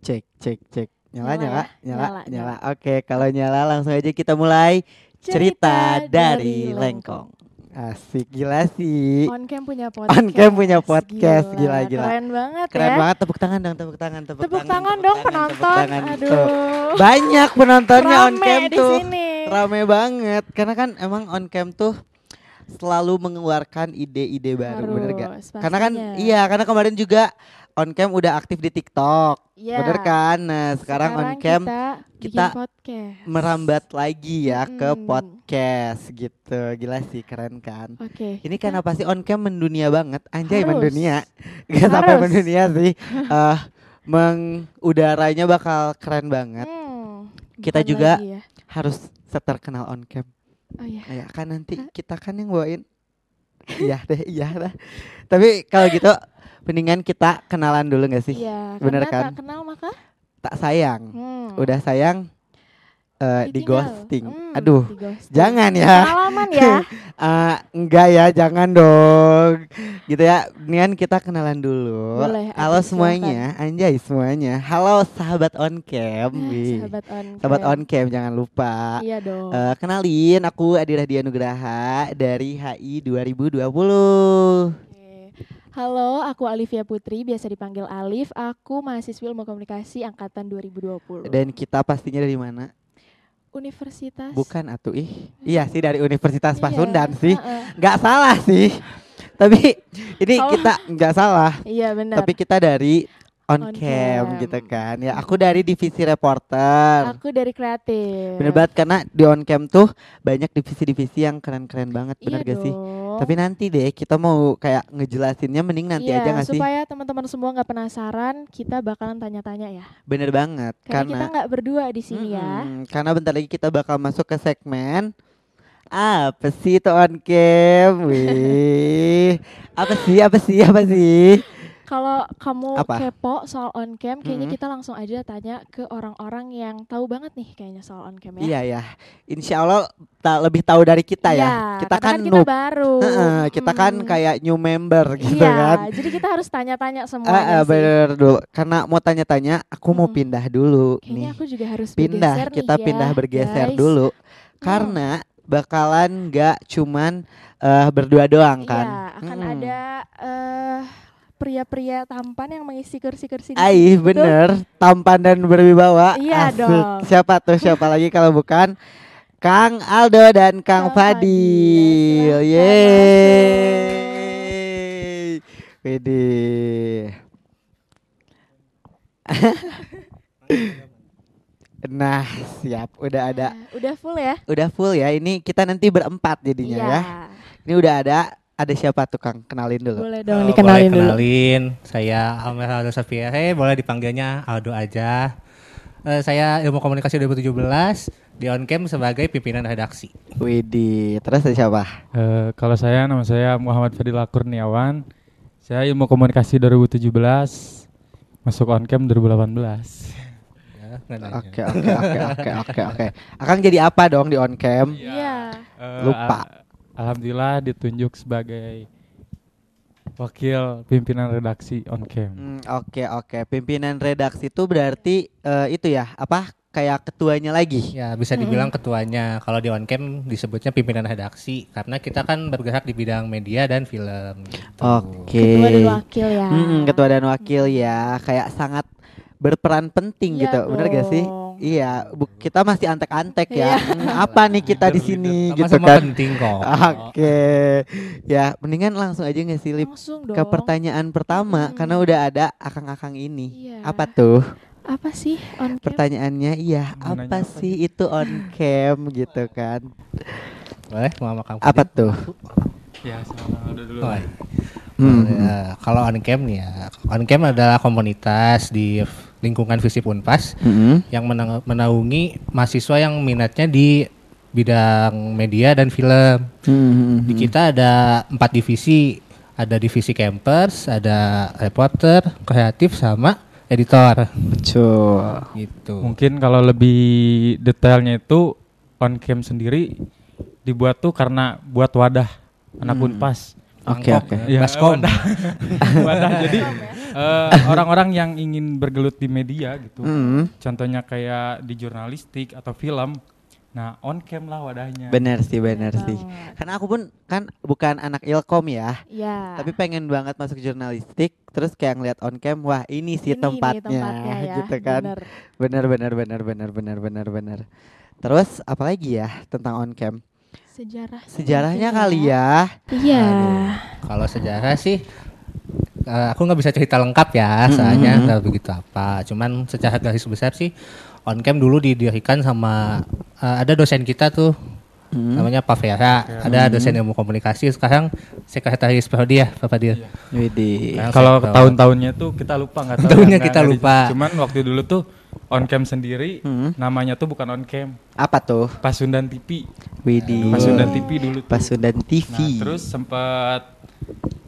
Cek, cek, cek. Nyala, Nyala nyala, ya? nyala, Nyala, nyala. Oke, kalau nyala langsung aja kita mulai cerita, dari Lengkong. Asik, gila sih. On cam punya podcast. On cam punya podcast, gila, gila. Keren banget Keren ya. banget, tepuk tangan dong, tepuk tangan, tepuk, Tepuk tangan. tangan tepuk dong tangan, tepuk penonton. tangan. Tuh. Aduh. Banyak penontonnya on Rame cam di tuh. sini. Rame banget, karena kan emang on cam tuh selalu mengeluarkan ide-ide baru, bener gak? Harus, Karena kan pastinya. iya, karena kemarin juga on cam udah aktif di TikTok. Iya. Bener kan? Nah, sekarang, on cam kita, kita merambat lagi ya ke Mm-mm. podcast gitu. Gila sih, keren kan? Oke. Ini kan apa sih on cam mendunia banget, anjay Harus. mendunia. Gak sampai Harus. mendunia sih. Eh mengudaranya bakal keren banget. Hmm, Kita bukan juga- ya. Harus seterkenal on cam. Oh iya. Ya kan nanti kita kan yang bawain. Iya deh, iya dah. Tapi kalau gitu mendingan kita kenalan dulu gak sih? Iya, bener kan? tak kenal maka Tak sayang. hmm, Udah sayang eh, di ghosting. Hmm, Aduh, di ghosting. jangan ya. Pengalaman ya. Eh, enggak ya, jangan dong. Gitu ya. Mendingan kita kenalan dulu. Boleh, Halo semuanya, anjay semuanya. Halo sahabat on cam. Wih. Sahabat on Sahabat cam. on cam jangan lupa. Iya dong. Eh, kenalin aku Adi Rahdia Nugraha dari HI 2020. Oke. Halo, aku Alivia Putri, biasa dipanggil Alif. Aku mahasiswi Ilmu Komunikasi angkatan 2020. Dan kita pastinya dari mana? Universitas Bukan atuh ih. Iya sih dari Universitas Iya, Pasundan sih. Nggak salah sih. Tapi ini Kalau- kita nggak salah. Iya benar. Tapi kita dari on, On cam, cam. gitu kan. Ya aku dari divisi reporter. Aku dari kreatif. Bener banget karena di on cam tuh banyak divisi-divisi yang keren-keren banget, bener iya gak sih? Tapi nanti deh kita mau kayak ngejelasinnya mending nanti Iya, aja gak sih? supaya teman-teman semua nggak penasaran, kita bakalan tanya-tanya ya. Bener banget Karena, kita karena nggak berdua di sini ya. Mm-mm, karena bentar lagi kita bakal masuk ke segmen apa sih itu on cam? Wih. apa sih? Apa sih? Apa sih? Kalau kamu Apa? kepo soal on cam, kayaknya Mm-mm. kita langsung aja tanya ke orang-orang yang tahu banget nih kayaknya soal on cam ya. Iya ya. Insya Allah ta- lebih tahu dari kita Iya, ya. Kita karena kan kita noob. baru. Heeh, kita kan Mm. kayak new member gitu iya, kan. jadi kita harus tanya-tanya semuanya ah, sih. bener dulu. Karena mau tanya-tanya, aku mau pindah dulu Kayaknya nih. aku juga harus Pindah, bergeser nih kita ya, pindah bergeser guys. dulu. Karena bakalan nggak cuman eh, berdua doang kan. Iya, akan Mm-mm. ada eh, pria-pria tampan yang mengisi kursi-kursi Aih bener, tampan dan berwibawa. Iya Asik. dong. Siapa tuh? Siapa lagi kalau bukan Kang Aldo dan Kang, Kang Fadil. Ya, Yeay. Widih. nah, siap. Udah ada. Udah full ya? Udah full ya. Ini kita nanti berempat jadinya Iya. ya. Ini udah ada. Ada siapa tuh Kang? Kenalin dulu. Boleh dong Oh, dikenalin boleh dulu. kenalin. Saya Almer Aldo Safia. Hey, boleh dipanggilnya Aldo aja. Eh, saya ilmu komunikasi 2017 di Oncam sebagai pimpinan redaksi. Widih. Terus ada siapa? Eh, kalau saya nama saya Muhammad Fadil Kurniawan. Saya ilmu komunikasi 2017, masuk oncam 2018. Ya. Oke oke oke oke oke oke. Akan jadi apa dong di on cam? Iya. Eh, Lupa. al- Alhamdulillah ditunjuk sebagai wakil pimpinan redaksi oncam. Hmm, Oke oke. Pimpinan redaksi itu berarti eh, itu ya apa? Kayak ketuanya lagi. Ya, bisa dibilang ketuanya. Kalau di Oncam disebutnya pimpinan redaksi karena kita kan bergerak di bidang media dan film. gitu. Oke. Ketua dan wakil ya. Mm-mm, ketua dan wakil ya. Kayak sangat berperan penting Iya gitu. Bener gak sih? Iya. Bu- kita masih antek-antek ya. Iya. Hmm, apa nih kita di sini Sama gitu kan? penting kok. Oke. Ya, mendingan langsung aja nggak sih Lip Langsung dong. ke pertanyaan pertama Mm-mm. karena udah ada akang-akang ini. Iya. Apa tuh? Apa sih on cam? Pertanyaannya iya, apa apa sih itu on cam gitu kan? Boleh, mau makan Apa tuh? Ya, sama dulu. Oh, iya. Hmm. Ya, kalau Oncam nih ya, Oncam adalah komunitas di lingkungan Visip Unpas Mm-mm. yang menang- menaungi mahasiswa yang minatnya di bidang media dan film. Hmm, Di kita ada empat divisi, ada divisi campers, ada reporter, kreatif, sama editor. Betul. Gitu. Mungkin kalau lebih detailnya itu oncam sendiri dibuat tuh karena buat wadah anak Hmm. unpas. Oke oke. Iya, baskom. wadah. wadah. Jadi eh, orang-orang yang ingin bergelut di media gitu. Mm, Contohnya kayak di jurnalistik atau film. Nah, on cam lah wadahnya. bener sih, bener sih. banget. Karena aku pun kan bukan anak ilkom ya, Ya. tapi pengen banget masuk jurnalistik. Terus kayak ngeliat on cam, wah ini sih Ini nih tempatnya, ya, gitu kan. bener. Bener, bener, bener, bener, bener, bener, bener. Terus apalagi ya tentang on cam? Sejarah. Sejarahnya kali ya. Iya. Kalau sejarah sih eh, aku nggak bisa cerita lengkap ya, soalnya Mhm. nggak begitu apa. Cuman secara garis besar sih on cam dulu didirikan sama eh, ada dosen kita tuh Hmm. namanya Pak Vera, ada dosen ilmu komunikasi sekarang sekretaris prodi ya Pak Fadil. Widih. Sekarang Kalau tahun-tahunnya tuh kita lupa nggak tahu. Tahunnya nggak- kita lupa. Cuman waktu dulu tuh on cam sendiri Hmm. namanya tuh bukan on cam. Apa tuh? Pasundan TV. Widih. Pasundan TV dulu tuh. Pasundan TV. Nah, terus sempat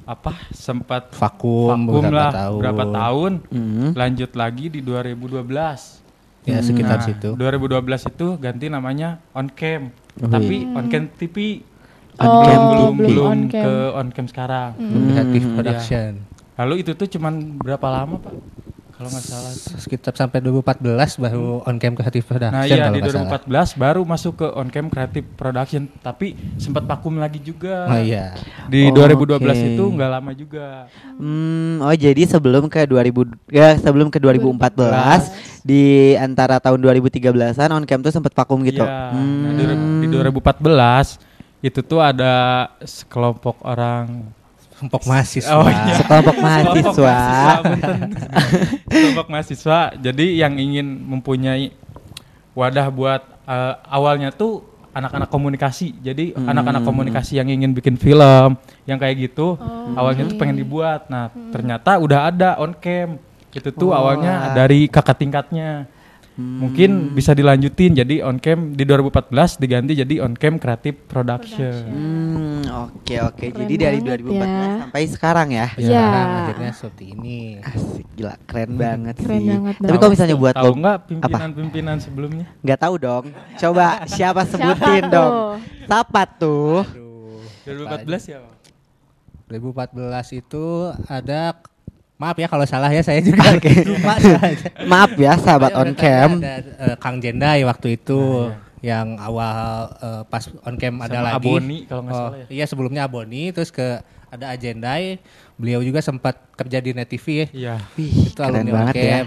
apa? Sempat vakum, vakum beberapa lah tahun. berapa tahun. Hmm. Lanjut lagi di 2012. Ya sekitar Nah, situ. 2012 itu ganti namanya on cam. Wih. Tapi on cam TV Oh, belum belum belum belum on cam. ke on cam sekarang. Creative Hmm, production. Lalu itu tuh cuman berapa lama, Pak? Kalau nggak salah. Sekitar sampai 2014 baru on cam creative production Nah, iya di nggak salah. 2014 baru masuk ke on cam creative production, tapi sempat vakum lagi juga. Oh iya. Di Oh, 2012 oke. itu nggak lama juga. Hmm, oh jadi sebelum ke 2000 ya sebelum ke 2014 di antara tahun 2013-an on cam tuh sempat vakum gitu. Iya. Nah, di, Hmm. di 2014 itu tuh ada sekelompok orang Kelompok mahasiswa. Oh, iya. Sekelompok mahasiswa. Kelompok mahasiswa. Jadi yang ingin mempunyai wadah buat eh, awalnya tuh anak-anak komunikasi. Jadi Hmm. anak-anak komunikasi yang ingin bikin film, yang kayak gitu, Oh, awalnya tuh pengen dibuat. Nah, ternyata udah ada on cam. Itu tuh Wah. awalnya dari kakak tingkatnya. Mungkin bisa dilanjutin jadi on cam di 2014 diganti jadi on cam creative production. Hmm, oke oke. Keren Jadi dari banget 2014 ya. sampai sekarang ya. Iya. Sekarang akhirnya seperti ini. Asik gila, keren banget Keren sih. banget Tapi kalau misalnya buat Tahu lo nggak pimpinan-pimpinan sebelumnya? nggak tahu dong. Coba siapa sebutin Siapa dong. tuh? Siapa tuh? Aduh. 2014 ya, Pak? 2014 itu ada maaf ya kalau salah ya saya juga Oke. lupa saja. Maaf ya sahabat on cam. Ada, eh, Kang Jendai waktu itu yang awal eh, pas on cam ada lagi. Aboni kalau nggak Oh, salah ya. Iya sebelumnya Aboni terus ke ada Ajendai. Beliau juga sempat kerja di Net TV ya. Iya. Itu keren alumni on ya. cam.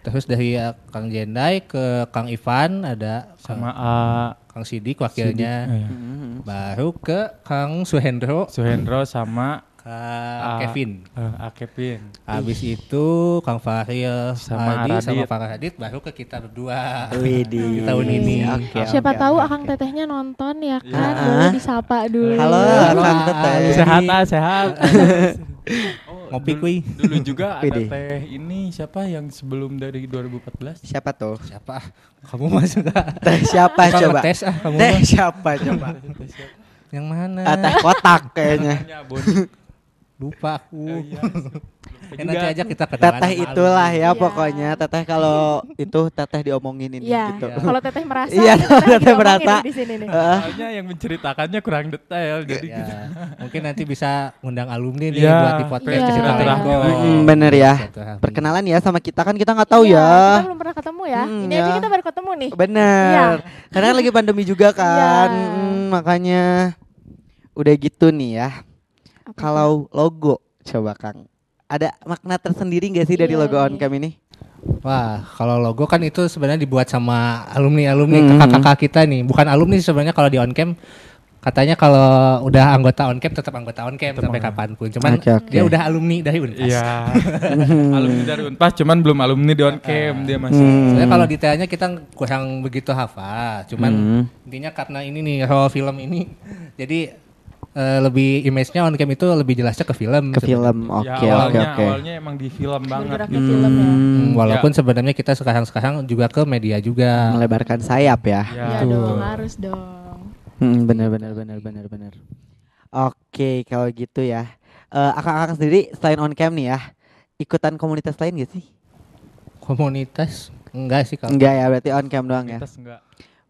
Terus dari eh, Kang Jendai ke Kang Ivan ada Sama uh, Kang Sidik wakilnya. Iya. Hmm. Baru ke Kang Suhendro, Suhendro sama Ah. Kevin. uh, A. Kevin. Habis itu Kang Fahril Sama Aldi sama Aradit. Pak Radit baru ke kita berdua. Widih. Di tahun ini. Oke, Siapa oke, tahu oke, Akang. Tetehnya nonton ya kan. Iya. Boleh disapa dulu. Halo, Halo, Kang Teteh. Sehat ah, sehat. Ngopi dulu- kuy. Dulu juga ada teh ini siapa yang sebelum dari 2014? Siapa tuh? Siapa? Kamu masuk? Teh siapa Bukan coba? ngetes ah kamu. Teh siapa coba? Yang mana? Teh kotak kayaknya. Lupa aku. Eh, iya. Ya, nanti aja kita kenalan Teteh itulah ya Iya. pokoknya. Teteh kalau itu teteh diomongin ini Iya. gitu. Kalau Teteh merasa. Iya, Teteh Teteh merasa. di sini nih. Heeh. Soalnya yang menceritakannya kurang detail jadi Ya, gitu. mungkin nanti bisa ngundang alumni nih Iya, buat di podcast Iya. cerita. Hmm, bener ya. Perkenalan ya sama kita kan kita nggak tahu Iya, ya. Kita belum pernah ketemu ya. Hmm, Ini ya. aja kita baru ketemu nih. Bener. Iya. Karena kan lagi pandemi juga kan. Iya. Hmm, makanya udah gitu nih ya. Apa Kalau logo coba Kang. Ada makna tersendiri nggak sih dari Iya, logo on iya. cam ini? Wah, kalau logo kan itu sebenarnya dibuat sama alumni-alumni Hmm. kakak-kakak kita nih. Bukan alumni sebenarnya kalau di on cam katanya kalau udah anggota on cam tetap anggota on cam sampai kapan pun. Cuman Oke, oke. dia udah alumni dari Unpas. Iya. alumni dari Unpas cuman belum alumni di on cam dia masih. Hmm. Sebenarnya kalau detailnya kita kurang begitu hafal. Cuman Hmm. intinya karena ini nih raw film ini jadi eh, lebih image-nya on cam itu lebih jelasnya ke film. Ke film. ya Oke oke awalnya oke. awalnya emang di film banget Bergerak gitu. film ya. Hmm, walaupun sebenarnya kita sekarang-sekarang juga ke media juga. Melebarkan sayap ya. Ya, Iya betul. dong, harus dong. Hmm, bener bener bener bener bener. Oke, kalau gitu ya. Eh akang-akang sendiri selain on cam nih ya, ikutan komunitas lain gak sih? Komunitas enggak sih kalau Enggak ya, berarti on cam doang ya. Komunitas enggak.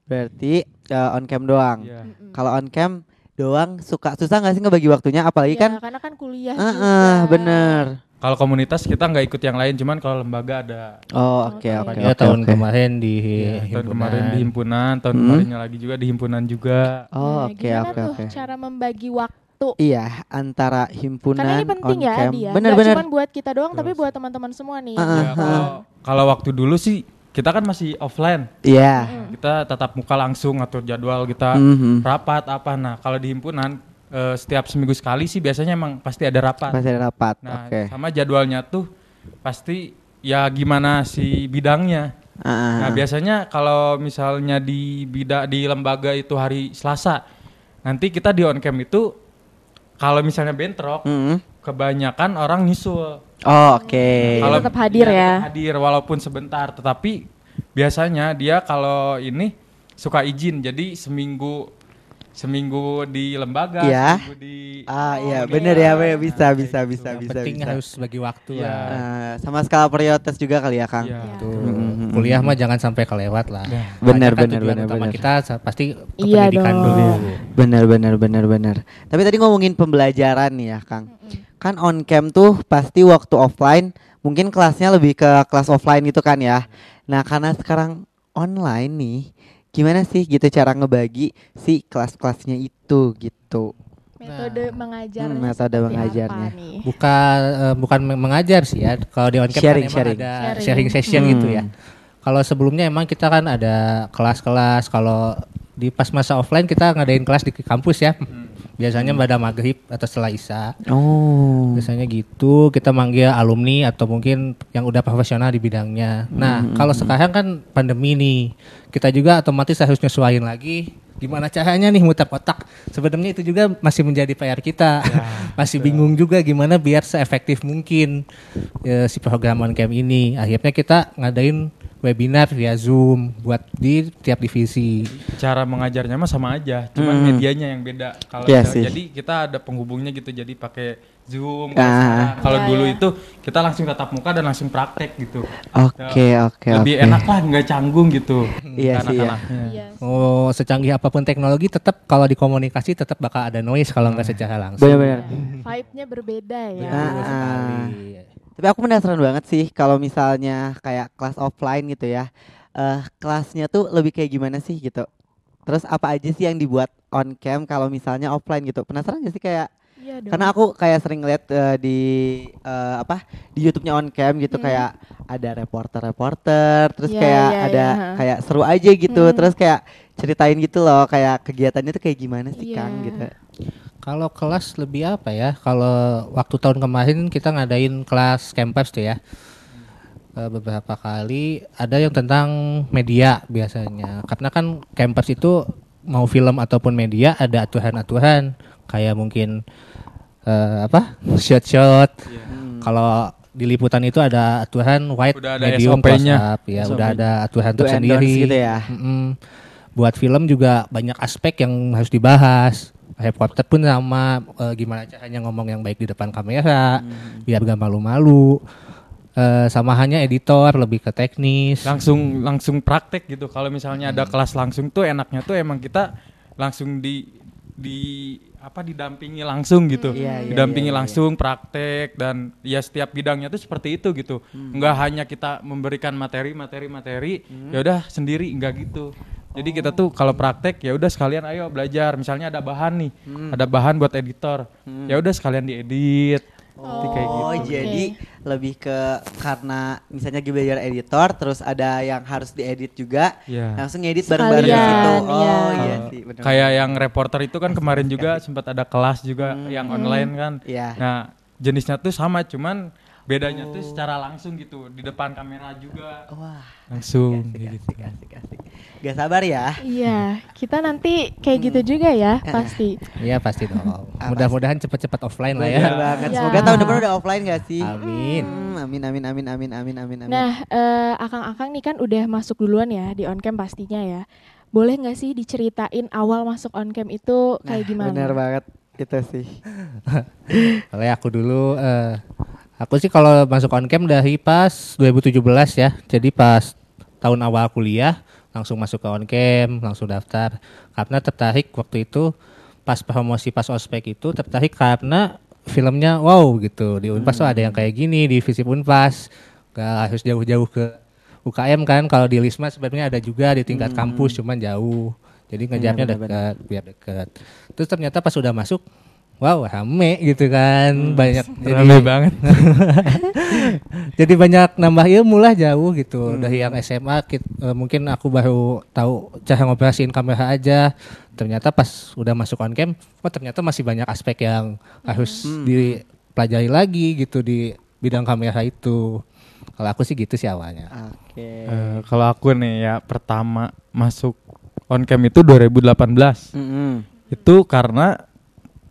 Berarti eh, on cam doang. Mm-mm. Kalau on cam doang suka susah nggak sih ngebagi waktunya apalagi Ya, kan karena kan kuliah Heeh, juga. bener. kalau komunitas kita nggak ikut yang lain, cuman kalau lembaga ada. Oh, oke Oke. oke Ya oke. tahun oke. kemarin di Tahun himpunan. kemarin di himpunan, tahun Hmm. kemarinnya lagi juga di himpunan juga. Oh, Nah, oke gimana oke tuh oke. cara membagi waktu? Iya, antara himpunan Karena ini penting ya, dia. Bener Nggak bener. cuma buat kita doang, tapi buat teman-teman semua nih. Ah, Ya, kalau kalau waktu dulu sih kita kan masih offline. Iya. Kita tatap muka langsung atur jadwal kita Mhm. rapat apa. Nah, kalau di himpunan eh, setiap seminggu sekali sih biasanya emang pasti ada rapat. Pasti ada rapat. Nah, Oke. sama jadwalnya tuh pasti ya gimana si bidangnya. Ah, Nah, ah. biasanya kalau misalnya di bida di lembaga itu hari Selasa, nanti kita di on cam itu kalau misalnya bentrok, Mhm. kebanyakan orang nyusul. Oh, oke. Kalau- tetap hadir ya. tetap hadir walaupun sebentar, tetapi biasanya dia kalau ini suka izin. Jadi seminggu seminggu di lembaga, Iya. seminggu di Ah, iya, komunitas. bener ya, Be. bisa Nah, bisa kayak bisa gitu. bisa penting bisa. harus bagi waktu Iya. lah. Nah, sama skala prioritas juga kali ya, Kang. Iya. Tuh, Mhm. kuliah mah jangan sampai kelewat lah. Ya. Benar, benar, benar, utama benar. kita pasti ke Iya pendidikan dong. dulu. Benar benar benar benar. Tapi tadi ngomongin pembelajaran nih ya, Kang. Kan on cam tuh pasti waktu offline, mungkin kelasnya lebih ke kelas offline gitu kan ya. Nah, karena sekarang online nih, gimana sih gitu cara ngebagi si kelas-kelasnya itu gitu. Metode mengajarnya Hmm, metode mengajarnya. nih? Bukan eh, bukan meng- mengajar sih ya. Kalau di on cam Sharing, kan sharing. ada Sharing. sharing, session Hmm. gitu ya. Kalau sebelumnya emang kita kan ada kelas-kelas. Kalau di pas masa offline kita ngadain kelas di kampus ya. Biasanya pada maghrib atau setelah isya. Oh. Biasanya gitu, kita manggil alumni atau mungkin yang udah profesional di bidangnya. Nah, kalau sekarang kan pandemi nih, kita juga otomatis harus nyesuaiin lagi gimana caranya nih muter otak. Sebenarnya itu juga masih menjadi PR kita. masih bingung juga gimana biar seefektif mungkin eh, si program on cam ini. Akhirnya kita ngadain webinar via Zoom buat di tiap divisi. cara mengajarnya mah sama aja, cuman Hmm. medianya yang beda. Kalau sih. jadi kita ada penghubungnya gitu, jadi pakai Zoom. Ah. kalau Iya, dulu iya. itu kita langsung tatap muka dan langsung praktek gitu. Oke, oke, Lebih oke. enak lah, nggak canggung gitu. Iya sih, ya. anak-anaknya. Iya. Oh, secanggih apa pun teknologi tetap kalau di komunikasi tetap bakal ada noise kalau nggak secara langsung. Benar-benar. Vibe-nya berbeda ya. Ah, ah. sekali. Tapi aku penasaran banget sih kalau misalnya kayak kelas offline gitu ya. eh kelasnya tuh lebih kayak gimana sih gitu. Terus apa aja sih yang dibuat on cam kalau misalnya offline gitu. Penasaran gak sih kayak Iya dong. karena aku kayak sering lihat eh, di eh, apa di YouTube-nya on cam gitu Hmm. kayak ada reporter-reporter terus Iya, kayak iya, ada iya. kayak seru aja gitu. Hmm. Terus kayak ceritain gitu loh kayak kegiatannya tuh kayak gimana sih Iya. Kang gitu. Kalau kelas lebih apa ya? Kalau waktu tahun kemarin kita ngadain kelas campus tuh ya. Eh, beberapa kali ada yang tentang media biasanya. Karena kan campus itu mau film ataupun media ada aturan-aturan kayak mungkin eh, apa? shot-shot. Hmm. Kalau di liputan itu ada aturan wide, Udah ada medium, up, ya SOP. udah ada aturan tersendiri. gitu ya. Mm-mm. Buat film juga banyak aspek yang harus dibahas. Reporter pun sama eh, gimana caranya ngomong yang baik di depan kamera, Hmm. biar gak malu-malu. Eh, sama hanya editor lebih ke teknis. langsung langsung praktek gitu kalau misalnya ada Hmm. kelas langsung tuh enaknya tuh emang kita langsung di di apa didampingi langsung gitu Iya, iya, didampingi iya, iya. langsung praktek dan ya setiap bidangnya tuh seperti itu gitu Hmm. nggak hanya kita memberikan materi materi materi Hmm. ya udah sendiri nggak gitu jadi kita tuh kalau praktek ya udah sekalian ayo belajar misalnya ada bahan nih Hmm. ada bahan buat editor ya udah sekalian diedit Jadi kayak gitu. Oh, jadi lebih ke karena misalnya gue belajar editor terus ada yang harus diedit juga. Iya. Langsung ngedit bareng-bareng Sekalian, situ. Oh, iya. iya sih, benar. Kayak yang reporter itu kan kemarin juga sempat ada kelas juga yang online kan. Iya. Nah, jenisnya tuh sama cuman bedanya tuh secara langsung gitu di depan kamera juga Wah, langsung asik, kayak gitu. asik, asik, asik. Gak sabar ya. Iya, kita nanti kayak gitu juga ya, pasti. Iya pasti dong. Ah, Mudah-mudahan cepet-cepet offline lah ya. Benar banget. Iya. Semoga tahun depan udah offline gak sih? Amin. Hmm, amin, amin, amin, amin, amin, amin, amin. Nah, eh, akang-akang nih kan udah masuk duluan ya di on cam pastinya ya. Boleh nggak sih diceritain awal masuk on cam itu kayak gimana? Bener banget itu sih. Kalau aku dulu eh aku sih kalau masuk on cam dari pas 2017 ya. Jadi pas tahun awal kuliah langsung masuk ke on cam, langsung daftar. Karena tertarik waktu itu pas promosi pas ospek itu tertarik karena filmnya wow gitu. Di Unpas tuh ada yang kayak gini di Visip Unpas. Gak harus jauh-jauh ke UKM kan. Kalau di Lisma sebenarnya ada juga di tingkat kampus cuman jauh. Jadi ngejarnya benar, dekat biar dekat terus ternyata pas udah masuk wow rame gitu kan banyak Rame banget. jadi banyak nambah ilmu lah jauh gitu Hmm. dari yang SMA kit- eh, mungkin aku baru tahu cara ngoperasiin kamera aja ternyata pas udah masuk on cam oh ternyata masih banyak aspek yang harus Hmm. dipelajari lagi gitu di bidang kamera itu kalau aku sih gitu sih awalnya Oke. Eh, kalau aku nih ya pertama masuk on cam itu 2018. Mm-mm. Itu karena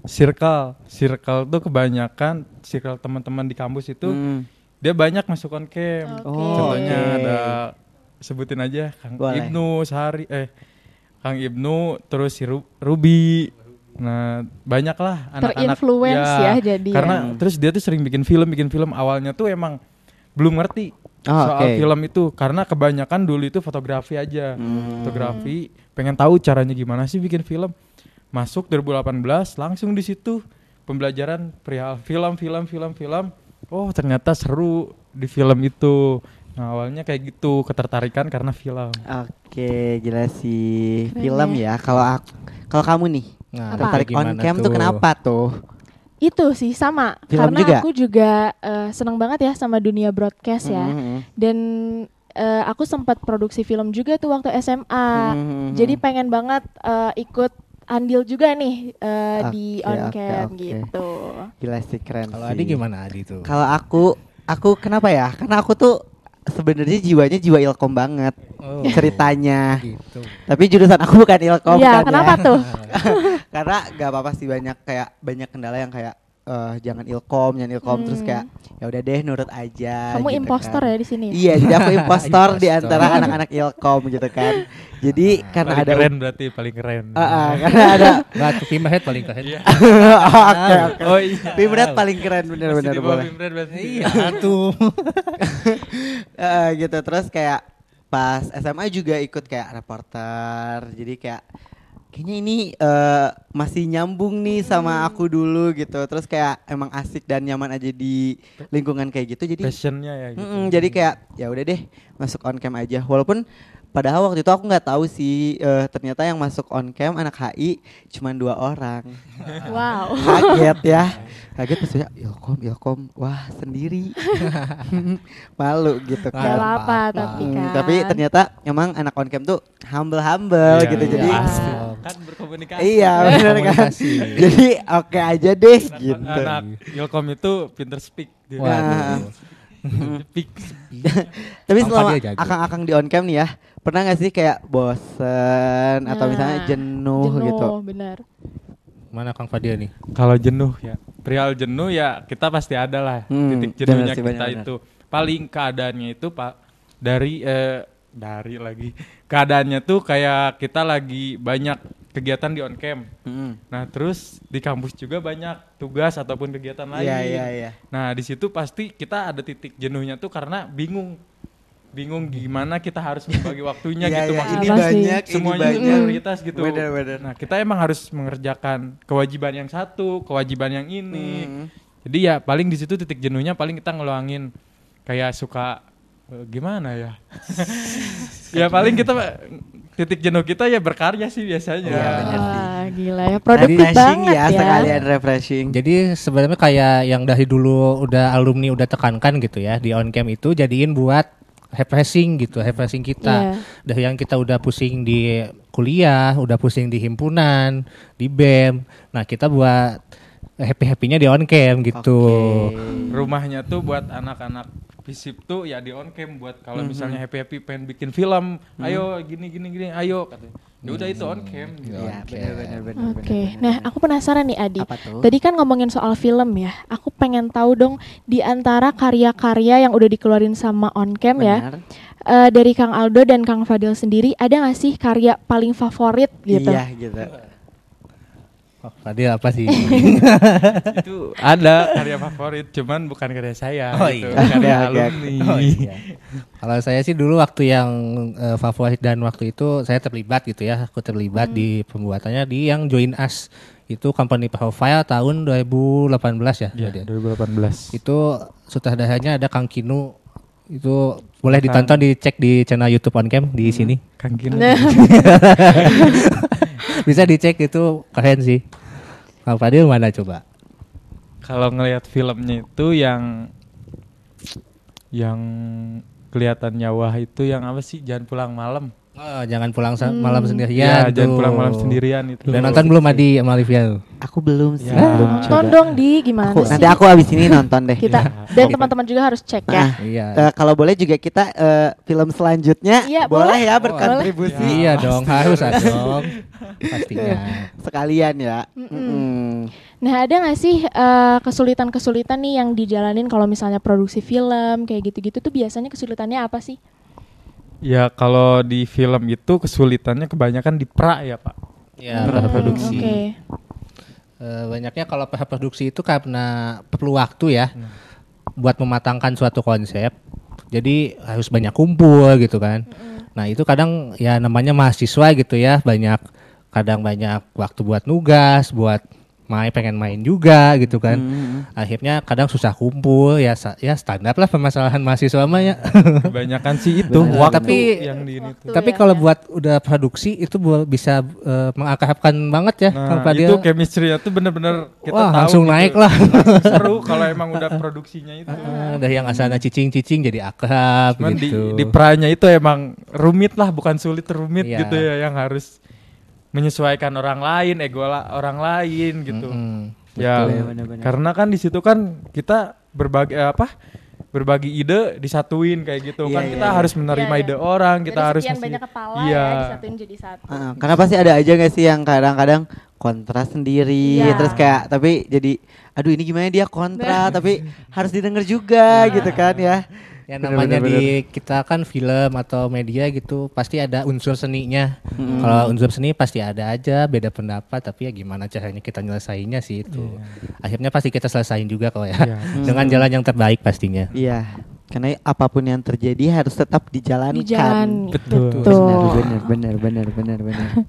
circle, circle tuh kebanyakan circle teman-teman di kampus itu Mm. dia banyak masuk on cam. Oke. Oh, Contohnya oke. ada sebutin aja Kang Boleh. Ibnu Sehari eh Kang Ibnu terus si Ru- Ruby. Nah, banyak lah anak-anak Terinfluence ya jadi Karena ya. terus dia tuh sering bikin film, bikin film awalnya tuh emang belum ngerti Oh, soal oke. film itu karena kebanyakan dulu itu fotografi aja. Hmm. Fotografi, pengen tahu caranya gimana sih bikin film. Masuk 2018 langsung di situ pembelajaran perihal film, film, film, film. Oh, ternyata seru di film itu. Nah, awalnya kayak gitu, ketertarikan karena film. Oke, gila sih Keren film ya. Kalau aku, kalau kamu nih nah Apa? tertarik on cam tuh kenapa tuh? Itu sih sama Film karena juga? aku juga eh, seneng banget ya sama dunia broadcast ya. Mhm. Dan eh, aku sempat produksi film juga tuh waktu SMA. Mhm. Jadi pengen banget eh, ikut andil juga nih eh, di Oke, on oke, cam oke. gitu. Gila sih keren. kalau sih. Adi gimana Adi tuh Kalau aku, aku kenapa ya? Karena aku tuh sebenarnya jiwanya jiwa ilkom banget Oh, ceritanya. gitu Tapi jurusan aku bukan ilkom Iya, kan kenapa ya. tuh? Karena gak apa-apa sih banyak kayak banyak kendala yang kayak eh, jangan ilkom, jangan ilkom terus Hmm. kayak ya udah deh nurut aja. Kamu gitu impostor kan. ya di sini. ya? Iya, jadi aku impostor di antara anak-anak ilkom gitu kan. Jadi karena paling ada keren berarti paling keren. Ah, ah, karena ada Batu Pimhead paling keren Oke, oke. Oh iya. Pimret paling keren bener-bener boleh. Pimret berarti. iya tuh Eh, gitu terus kayak pas SMA juga ikut kayak reporter jadi kayak kayaknya ini eh, masih nyambung nih sama aku dulu gitu. Terus kayak emang asik dan nyaman aja di lingkungan kayak gitu. Jadi Passionnya ya gitu. Mm-mm, jadi kayak ya udah deh masuk on cam aja. Walaupun padahal waktu itu aku nggak tahu sih eh, ternyata yang masuk on cam anak HI cuman dua orang Wow. kaget ya kaget pas ya ilkom ilkom wah sendiri malu gitu Gak kan apa-apa. tapi Hmm, kan. tapi ternyata emang anak on cam tuh humble humble Iya, gitu iya. jadi Pasti. kan berkomunikasi. iya benar kan jadi oke aja deh gitu Anak Ilkom itu pinter speak dia. Waduh. Speak. tapi Apa selama akang-akang di on cam nih ya pernah gak sih kayak bosen atau Nah, misalnya jenuh, gitu? benar. Mana Kang Fadia nih? Kalau jenuh ya, perihal jenuh ya kita pasti ada lah Hmm, titik jenuhnya kita itu. Paling keadaannya itu pak dari eh, dari lagi. Keadaannya tuh kayak kita lagi banyak kegiatan di on cam. Mm-mm. Nah terus di kampus juga banyak tugas ataupun kegiatan lain. Iya iya iya Nah di situ pasti kita ada titik jenuhnya tuh karena bingung, bingung gimana kita harus membagi waktunya Iya, gitu iya, maksudnya ini banyak ini semuanya banyak prioritas gitu. Bener, bener. Nah kita emang harus mengerjakan kewajiban yang satu, kewajiban yang ini. Hmm. Jadi ya paling di situ titik jenuhnya paling kita ngeluangin kayak suka eh, gimana ya? ya paling kita titik jenuh kita ya berkarya sih biasanya. Iya, bener. Wah, gila ya. Produktif refreshing banget ya, ya. sekalian refreshing Jadi sebenarnya kayak yang dari dulu udah alumni udah tekankan gitu ya di on cam itu jadiin buat refreshing gitu, refreshing kita. Iya. Dari yang kita udah pusing di kuliah, udah pusing di himpunan, di BEM. Nah, kita buat happy-happynya di on cam gitu. Oke. rumahnya tuh buat anak-anak visip tuh ya di on cam buat kalau Mhm. misalnya happy happy pengen bikin film ayo gini gini gini ayo katanya ya udah itu on cam gitu. Iya, Oke. benar benar benar. Oke, benar, nah aku penasaran nih Adi. apa tuh? Tadi kan ngomongin soal film ya. Aku pengen tahu dong di antara karya-karya yang udah dikeluarin sama On Cam ya. Eh, dari Kang Aldo dan Kang Fadil sendiri ada nggak sih karya paling favorit gitu? Iya gitu. Oh, Fadil apa sih? itu ada karya favorit cuman bukan karya saya Oh, gitu. iya. karya alumni Oh, iya. Kalau saya sih dulu waktu yang eh, favorit dan waktu itu saya terlibat gitu ya, aku terlibat di pembuatannya di yang Join Us itu company profile tahun 2018 ya. Iya, Fadil? 2018 Itu sutradaranya ada Kang Kinu itu boleh ditonton dicek di channel YouTube on cam di sini. Kang Bisa dicek itu keren sih. Kang Fadil mana coba? kalau ngelihat filmnya itu yang yang kelihatan nyawa itu yang apa sih jangan pulang malam Oh, jangan pulang sa- malam ya sendirian. jangan tuh. pulang malam sendirian itu Udah nonton belum Adi sama Olivia? Aku belum sih. Ya. belum Nonton coba. dong di gimana Aku, sih? nanti aku abis ini nonton deh. kita dan teman-teman juga harus cek ya. Ah, Iya. eh, kalau boleh juga kita eh, film selanjutnya Iya, boleh boleh. ya berkontribusi iya dong, harus dong. Pastinya. sekalian ya. Mm-mm. Mm-mm. Nah ada nggak sih eh, kesulitan-kesulitan nih yang dijalanin kalau misalnya produksi film kayak gitu-gitu tuh biasanya kesulitannya apa sih? Ya kalau di film itu kesulitannya kebanyakan di pra ya pak Ya, Hmm, produksi. Oke. Eh, banyaknya kalau produksi itu karena perlu waktu ya buat mematangkan suatu konsep. Jadi harus banyak kumpul gitu kan. Nah, itu kadang ya namanya mahasiswa gitu ya, banyak kadang banyak waktu buat nugas, buat main pengen main juga gitu kan. Mm-mm. Akhirnya kadang susah kumpul ya ya standar lah permasalahan mahasiswa mah ya. kebanyakan sih itu Benar. waktu Tapi- yang di ini tuh Tapi ya, kalau ya. buat udah produksi itu bisa mengakrabkan banget ya nah Fadil. itu chemistry-nya tuh bener-bener kita Wah, tahu langsung gitu. naik lah. Langsung seru kalau emang udah produksinya itu Ah, dari yang asalnya cicing-cicing jadi akrab Cuman di, gitu. di pranya itu emang rumit lah, bukan sulit rumit Iya. gitu ya, yang harus menyesuaikan orang lain, ego la- orang lain gitu. Mm-mm. Ya, Betul ya, benar-benar. karena kan di situ kan kita berbagi eh, apa? Berbagi ide disatuin kayak gitu Iya, kan iya, kita iya. harus menerima Iya, iya. ide orang, kita Dari harus ngasih- banyak kepala iya. ya disatuin jadi satu. Ah, karena pasti ada aja gak sih yang kadang-kadang kontra sendiri Iya. terus kayak tapi jadi aduh ini gimana dia kontra tapi harus didengar juga gitu kan ya. Ya Bener, namanya bener, di kita kan film atau media gitu pasti ada unsur seninya. Mm. Kalau unsur seni pasti ada aja beda pendapat tapi ya gimana caranya kita nyelesainnya sih itu. Akhirnya pasti kita selesain juga kok ya. Iya. Dengan jalan yang terbaik pastinya. Iya. Karena apa pun yang terjadi harus tetap dijalankan. Di jalan. Betul. Betul. Benar, benar, benar, benar, benar.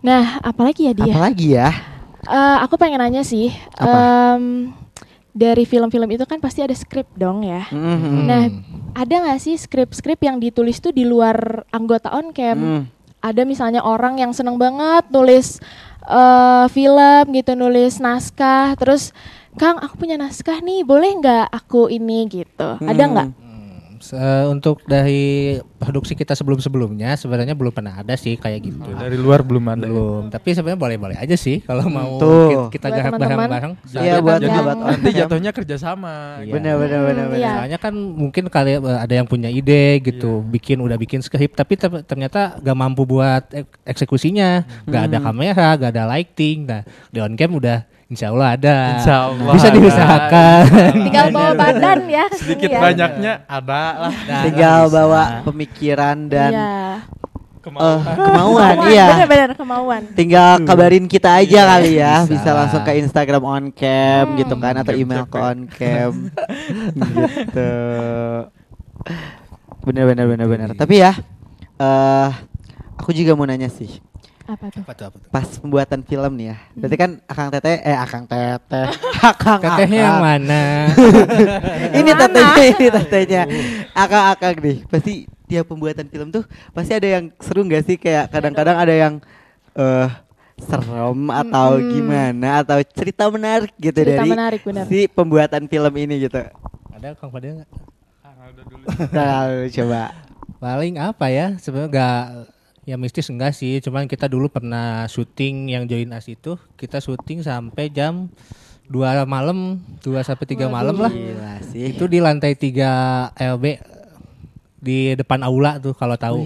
Nah, apalagi ya dia? Apalagi ya? Eh, aku pengen nanya sih. Apa? em, dari film-film itu kan pasti ada skrip dong ya. Mhm. Nah, ada nggak sih skrip-skrip yang ditulis tuh di luar anggota on cam? Mm. Ada misalnya orang yang seneng banget nulis eh, film gitu, nulis naskah, terus Kang, aku punya naskah nih, boleh nggak aku ini gitu? Ada nggak? Se- untuk dari produksi kita sebelum-sebelumnya sebenarnya belum pernah ada sih kayak gitu. Dari luar belum ada. ya. Belum, tapi sebenarnya boleh-boleh aja sih kalau mau Tuh. ki- kita Buat garap bareng-bareng. Iya, buat kan- Jadi sahabat nanti jatuhnya kerjasama. Iya. gitu. Benar, benar, benar, Hmm, benar. iya. Soalnya kan mungkin kali eh, ada yang punya ide gitu, bikin udah bikin skrip tapi ter- ternyata gak mampu buat ek- eksekusinya, gak ada kamera, gak ada lighting. Nah, di on cam udah insya Allah ada. Insya Allah Bisa ada. diusahakan. Tinggal bawa badan ya. Sedikit ya. banyaknya ada lah. Nah, Tinggal bisa. bawa pemikiran dan Iya. eh, Kemauan. kemauan, iya. Bener-bener kemauan. Tinggal kabarin kita aja kali ya, Bisa. bisa langsung ke Instagram on cam Hmm. gitu kan atau email ke on cam gitu. Bener bener bener bener. Tapi ya, eh aku juga mau nanya sih. Apa tuh? Apa tuh, apa tuh? Pas pembuatan film nih ya, berarti kan Akang Teteh, eh Akang Teteh, Akang Tetehnya yang mana? ini tetehnya, ini tetehnya. Akang-akang nih, pasti tiap pembuatan film tuh pasti ada yang seru nggak sih? Kayak kadang-kadang ada yang eh serem atau Mm-mm. gimana atau cerita menarik gitu Cerita dari menarik, benar. si pembuatan film ini gitu. Ada Kang Fadil nggak? Ah, udah dulu. Nah, coba. Paling apa ya? Sebenarnya nggak ya mistis enggak sih, cuman kita dulu pernah syuting yang join us itu, kita syuting sampai jam 2 malam, 2 sampai 3 malam lah. Sih. Itu di lantai 3 LB di depan aula tuh kalau tahu.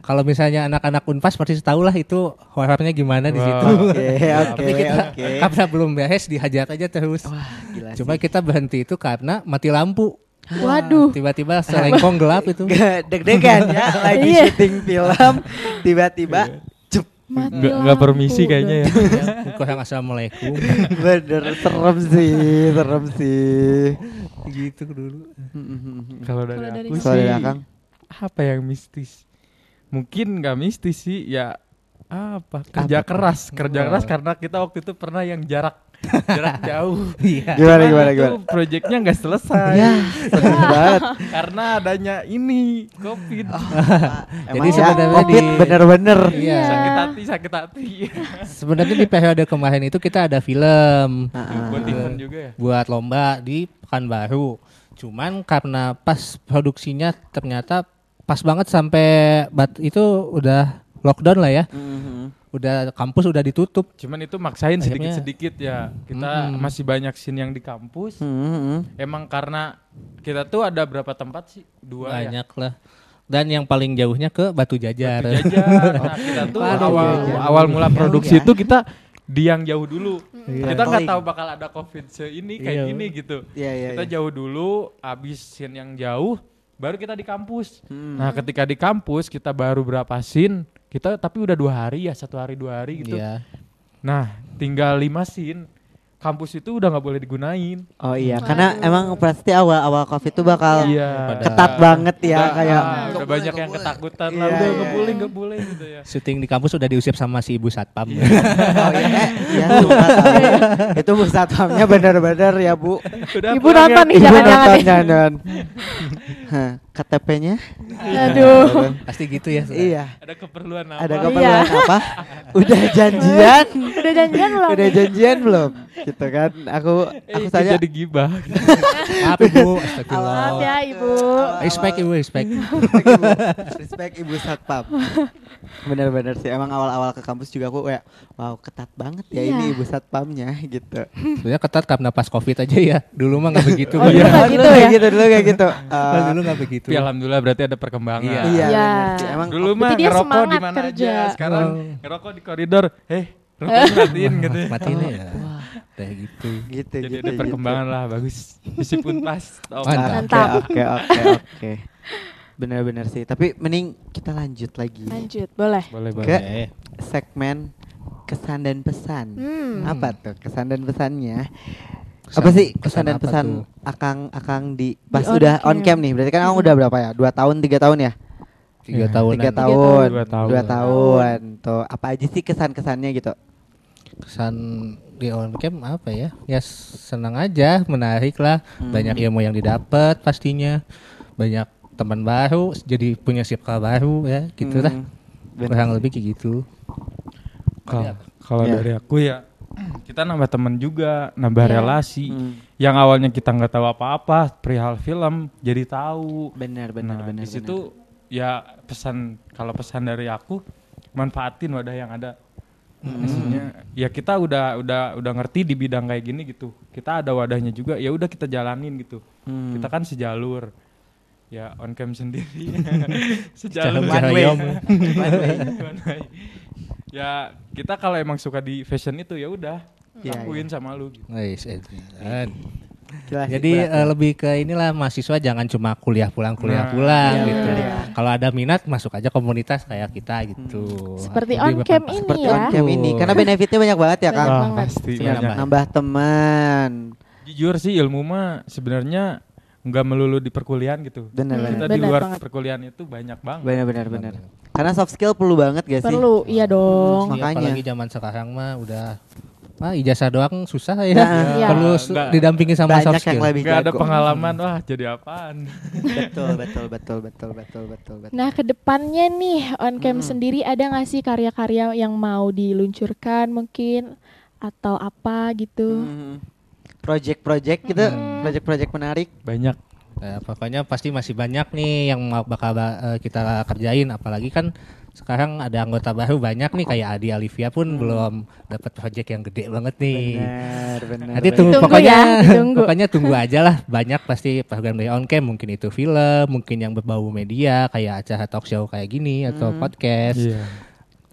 Kalau misalnya anak-anak Unpas pasti tahu lah itu horornya gimana di situ. Oke, oke, Tapi kita oke. karena belum beres dihajar aja terus. Wah, gila Cuma sih. kita berhenti itu karena mati lampu. Waduh. Tiba-tiba selengkong gelap itu. Gak deg-degan ya lagi Iya. syuting film tiba-tiba cep Mati Nggak permisi kayaknya ya. Kurang assalamualaikum. Bener, serem sih, serem sih. gitu dulu. Kalau dari Kalau dari aku sih Akang. apa yang mistis? Mungkin nggak mistis sih ya apa kerja Apa? keras kerja Oh. keras karena kita waktu itu pernah yang jarak jarak jauh Iya. Gimana, gimana, itu gimana? proyeknya nggak selesai Ya, sedih banget. karena adanya ini covid Emang Jadi ya, sebenarnya COVID di- bener-bener. Iya. sakit hati sakit hati Sebenarnya di periode kemarin itu kita ada film Ah, buat event juga ya buat lomba di Pekanbaru. Cuman karena pas produksinya ternyata pas banget sampai bat itu udah lockdown lah ya. Mhm. Udah kampus udah ditutup. cuman itu maksain Akhirnya- sedikit sedikit ya kita Mm-mm. masih banyak scene yang di kampus Mhm. emang karena kita tuh ada berapa tempat sih dua ya Banyak lah. Dan yang paling jauhnya ke Batu Jajar. Batu Jajar. Nah, kita tuh Waduh, awal Jajar. awal mula produksi Jauh ya. itu kita di yang jauh dulu. Iya. Kita nggak Traveling. tahu bakal ada covid seini kayak Iya. gini gitu. Iya, iya. kita iya. jauh dulu, abis scene yang jauh, baru kita di kampus. Hmm. Nah, ketika di kampus kita baru berapa scene, kita tapi udah dua hari ya, satu hari dua hari gitu. Iya. Nah, tinggal lima scene, kampus itu udah nggak boleh digunain. Oh iya, karena emang pasti awal-awal COVID tuh bakal Iya. ketat banget ya Udah, kayak ah, udah banyak yang ketakutan lah, Iya, udah iya, nggak iya. boleh nggak boleh gitu ya. Syuting di kampus udah diusir sama si ibu satpam. Oh iya, eh, iya suka tahu. Itu bu satpamnya bener-bener ya bu. Udah Ibu nonton ya. nih, Ibu jangan-jangan nonton jangan. Hah, KTP-nya? Aduh. Pasti gitu ya. Iya. Ada keperluan apa? Ada keperluan apa? Udah janjian? Udah janjian belum? Udah janjian belum? Gitu kan. Aku Eh, aku itu tanya jadi gibah. Maaf ibu. Astagfirullah. Maaf ya ibu. Respect ibu, respect. respect ibu, respect ibu satpam. Bener-bener sih emang awal-awal ke kampus juga aku kayak wow ketat banget ya Iya. ini ibu satpamnya gitu. Sebenarnya ketat karena pas covid aja ya. Dulu mah nggak begitu. Oh, dulu Iya. nggak dulu gitu kayak ya? gitu dulu kayak gitu. Kalau Eh, dulu nggak begitu. Tapi alhamdulillah berarti ada perkembangan. Iya. Iya, Iya. Emang Dulu mah dia ngerokok di mana aja. Sekarang ngerokok di koridor. Eh, rokok matiin gitu ya. Matiin ya. Kayak gitu. gitu Jadi gitu. ada perkembangan lah bagus. Meskipun pas. Mantap. Oke oke oke. Bener-bener sih. Tapi mending kita lanjut lagi Lanjut, boleh. Boleh Ke- boleh. Eh, segmen kesan dan pesan. Hmm. Apa tuh kesan dan pesannya? Kesan- apa sih kesan kesan dan pesan tuh? akang akang di pas on udah cam. on cam nih berarti kan akang udah berapa ya dua tahun tiga tahun ya tiga Iya. tahun. tiga Tiga tahun Dua tahun. dua tahun tuh apa aja sih kesan kesannya gitu Kesan di on cam apa ya? Ya senang aja, menarik lah. Banyak ilmu yang didapat pastinya. Banyak teman baru, jadi punya circle baru ya, gitu lah. Hmm, Kurang lebih kayak gitu. Kalau kalau Ya. dari aku ya kita nambah teman juga, nambah Iya. relasi. Hmm. Yang awalnya kita nggak tahu apa-apa perihal film, jadi tahu. benar benar nah, benar di situ ya pesan kalau pesan dari aku manfaatin wadah yang ada. Maksudnya ya kita udah udah udah ngerti di bidang kayak gini gitu. Kita ada wadahnya juga. Ya udah kita jalanin gitu. Hmm. Kita kan sejalur. Ya on cam sendiri. sejalur. One way. One way. ya kita kalau emang suka di fashion itu ya udah Iya, lakuin sama lu gitu. Edrian. Jelas Jadi ya. lebih ke inilah mahasiswa jangan cuma kuliah pulang kuliah Nah, pulang iya, gitu. iya. Kalau ada minat masuk aja komunitas kayak kita gitu. Seperti Lebih on cam ini seperti ya. on cam ini karena benefitnya banyak banget ya kang banget. pasti. Iya, banyak. nambah. nambah teman Jujur sih ilmu mah sebenarnya nggak melulu di perkuliahan gitu. benar Hmm. Kita benar di luar banget. perkuliahan itu banyak banget. benar benar benar karena soft skill perlu banget gak sih Perlu, iya dong. Makanya. apalagi zaman sekarang mah udah ah ijazah doang susah ya. Nah, iya. Perlu Nggak. didampingi sama banyak soft yang skill. lebih Nggak ada jago. pengalaman, wah jadi apaan? betul betul betul betul betul betul betul Nah, ke depannya nih on cam Hmm. sendiri ada nggak sih karya-karya yang mau diluncurkan mungkin atau apa gitu? Hmm. project-project gitu Hmm. project-project menarik Banyak. Nah, pokoknya pasti masih banyak nih yang mau bakal ba- eh, kita kerjain apalagi kan sekarang ada anggota baru banyak nih kayak Adi Alivia pun belum dapat project yang gede banget nih. benar benar Nanti tunggu, Ditunggu pokoknya ya, ditunggu. pokoknya tunggu aja lah banyak pasti program dari on cam mungkin itu film mungkin yang berbau media kayak acara talk show kayak gini atau Hmm. podcast Iya.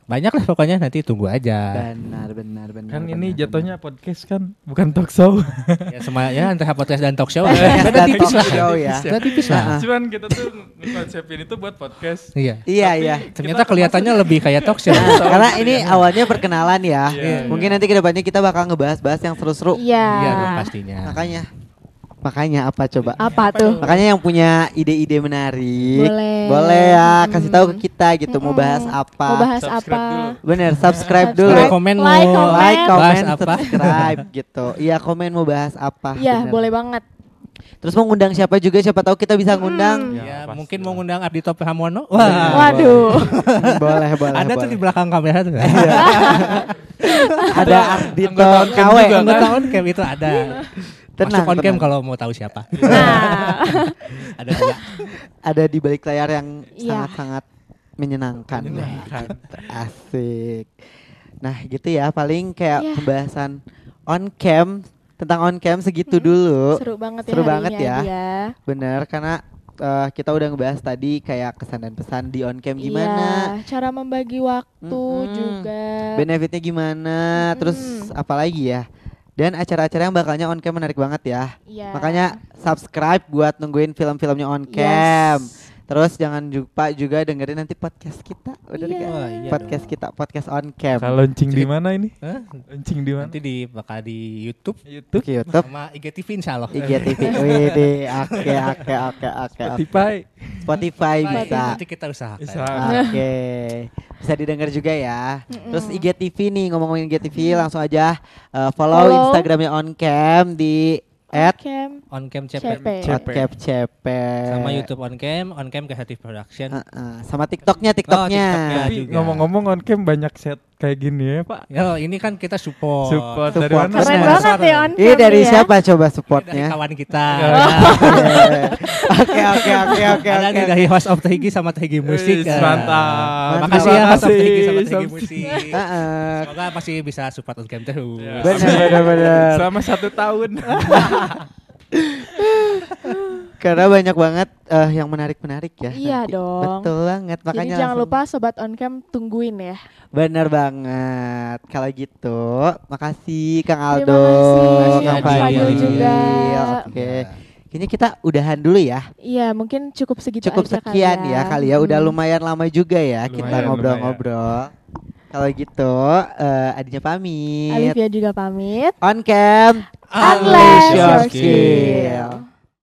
Banyak lah pokoknya nanti tunggu aja. Benar, benar, benar. Kan benar, ini benar. jatuhnya podcast kan bukan talk show. ya semua ya antara podcast dan talk show. Podcast Beda tipis lah. ya. Beda tipis lah. Cuman kita tuh konsepin itu buat podcast. Iya. Iya, iya. Ternyata kelihatannya lebih kayak talk show. Nah, karena ini awalnya perkenalan ya. Iya. Mungkin nanti ke depannya kita bakal ngebahas-bahas yang seru-seru. Iya. Iya pastinya. Makanya, makanya apa coba? Apa tuh? Makanya yang punya ide-ide menarik, Boleh. boleh ya kasih tahu ke kita gitu mau bahas apa. Mau bahas Subscribe apa? dulu. Bener, subscribe dulu. Like, komen mau Like, comment. Like, bahas apa. subscribe gitu. Iya, komen mau bahas apa. Iya, boleh banget. Terus mau ngundang siapa juga, siapa tahu kita bisa ngundang. Ya, pasti mungkin mau ngundang Ardi Top Hamono. Wah. Waduh. boleh, boleh. Ada tuh boleh. di belakang kamera tuh. Ada Ardito KW. juga, Anggota on cam itu ada. Tenang, Masuk on cam tenang. kalau mau tahu siapa. Nah, ada. Ada di balik layar yang Iya. sangat-sangat menyenangkan. Menyenangkan. Asik. Nah, gitu ya paling kayak Iya. pembahasan on cam tentang on cam segitu dulu. seru banget ya Seru harinya banget ya. dia. Bener karena eh, kita udah ngebahas tadi kayak kesan dan pesan di on cam Iya, gimana, cara membagi waktu Mm-mm. juga. benefitnya gimana, terus Mm-mm. apa lagi ya? Dan acara-acara yang bakalnya on cam menarik banget ya. Iya. Makanya subscribe buat nungguin film-filmnya on cam. Yes. Terus jangan lupa juga dengerin nanti podcast kita. Udah Iya. kan? Oh, iya podcast dong. kita, podcast on cam. Kalau launching di mana ini? Hah? Launching di mana? Nanti di bakal di YouTube YouTube, Ke YouTube, sama IGTV insya Allah. IGTV. Wih, oke oke oke oke. oke. Spotify. Spotify bisa. Nanti kita usahakan. Bisa. Oke. Bisa didengar juga ya. Mm-mm. Terus IGTV nih ngomong-ngomongin IGTV langsung aja uh, follow, Follow. Instagramnya on cam di at Cam On cam CP. CP. Podcap CP. Sama YouTube on cam, on cam Creative Production. Heeh, sama TikToknya, TikToknya. TikToknya. Tapi juga. ngomong-ngomong on cam banyak set kayak gini ya Pak. Ya, ini kan kita support. Support dari Support. mana? Keren banget ya on Ini cam dari ya. siapa coba Dari supportnya? kawan kita. Oke oke oke oke Ada oke. nih dari host of Tehigi sama Tehigi Musik. Wih, ya. mantap. Makasih ya host of Tehigi sama Tehigi Sampai- Musik. Heeh. Semoga masih bisa support on cam terus. Ya. Bener bener bener. Selama satu tahun. Karena banyak banget eh, yang menarik-menarik ya. Iya nanti. dong. Betul banget. Jadi Makanya jangan langsung- lupa sobat on cam tungguin ya. Bener banget. Kalau gitu, makasih Kang Aldo, kasih, Kang Fadil juga. Oke. Kayaknya kita udahan dulu ya. Iya, mungkin cukup segitu Cukup aja kali sekian ya kali ya. Udah Hmm. lumayan lama juga ya kita Lumayan, ngobrol-ngobrol. Kalau gitu, eh, adinya pamit. Alivia juga pamit. On cam, Unleash your skill.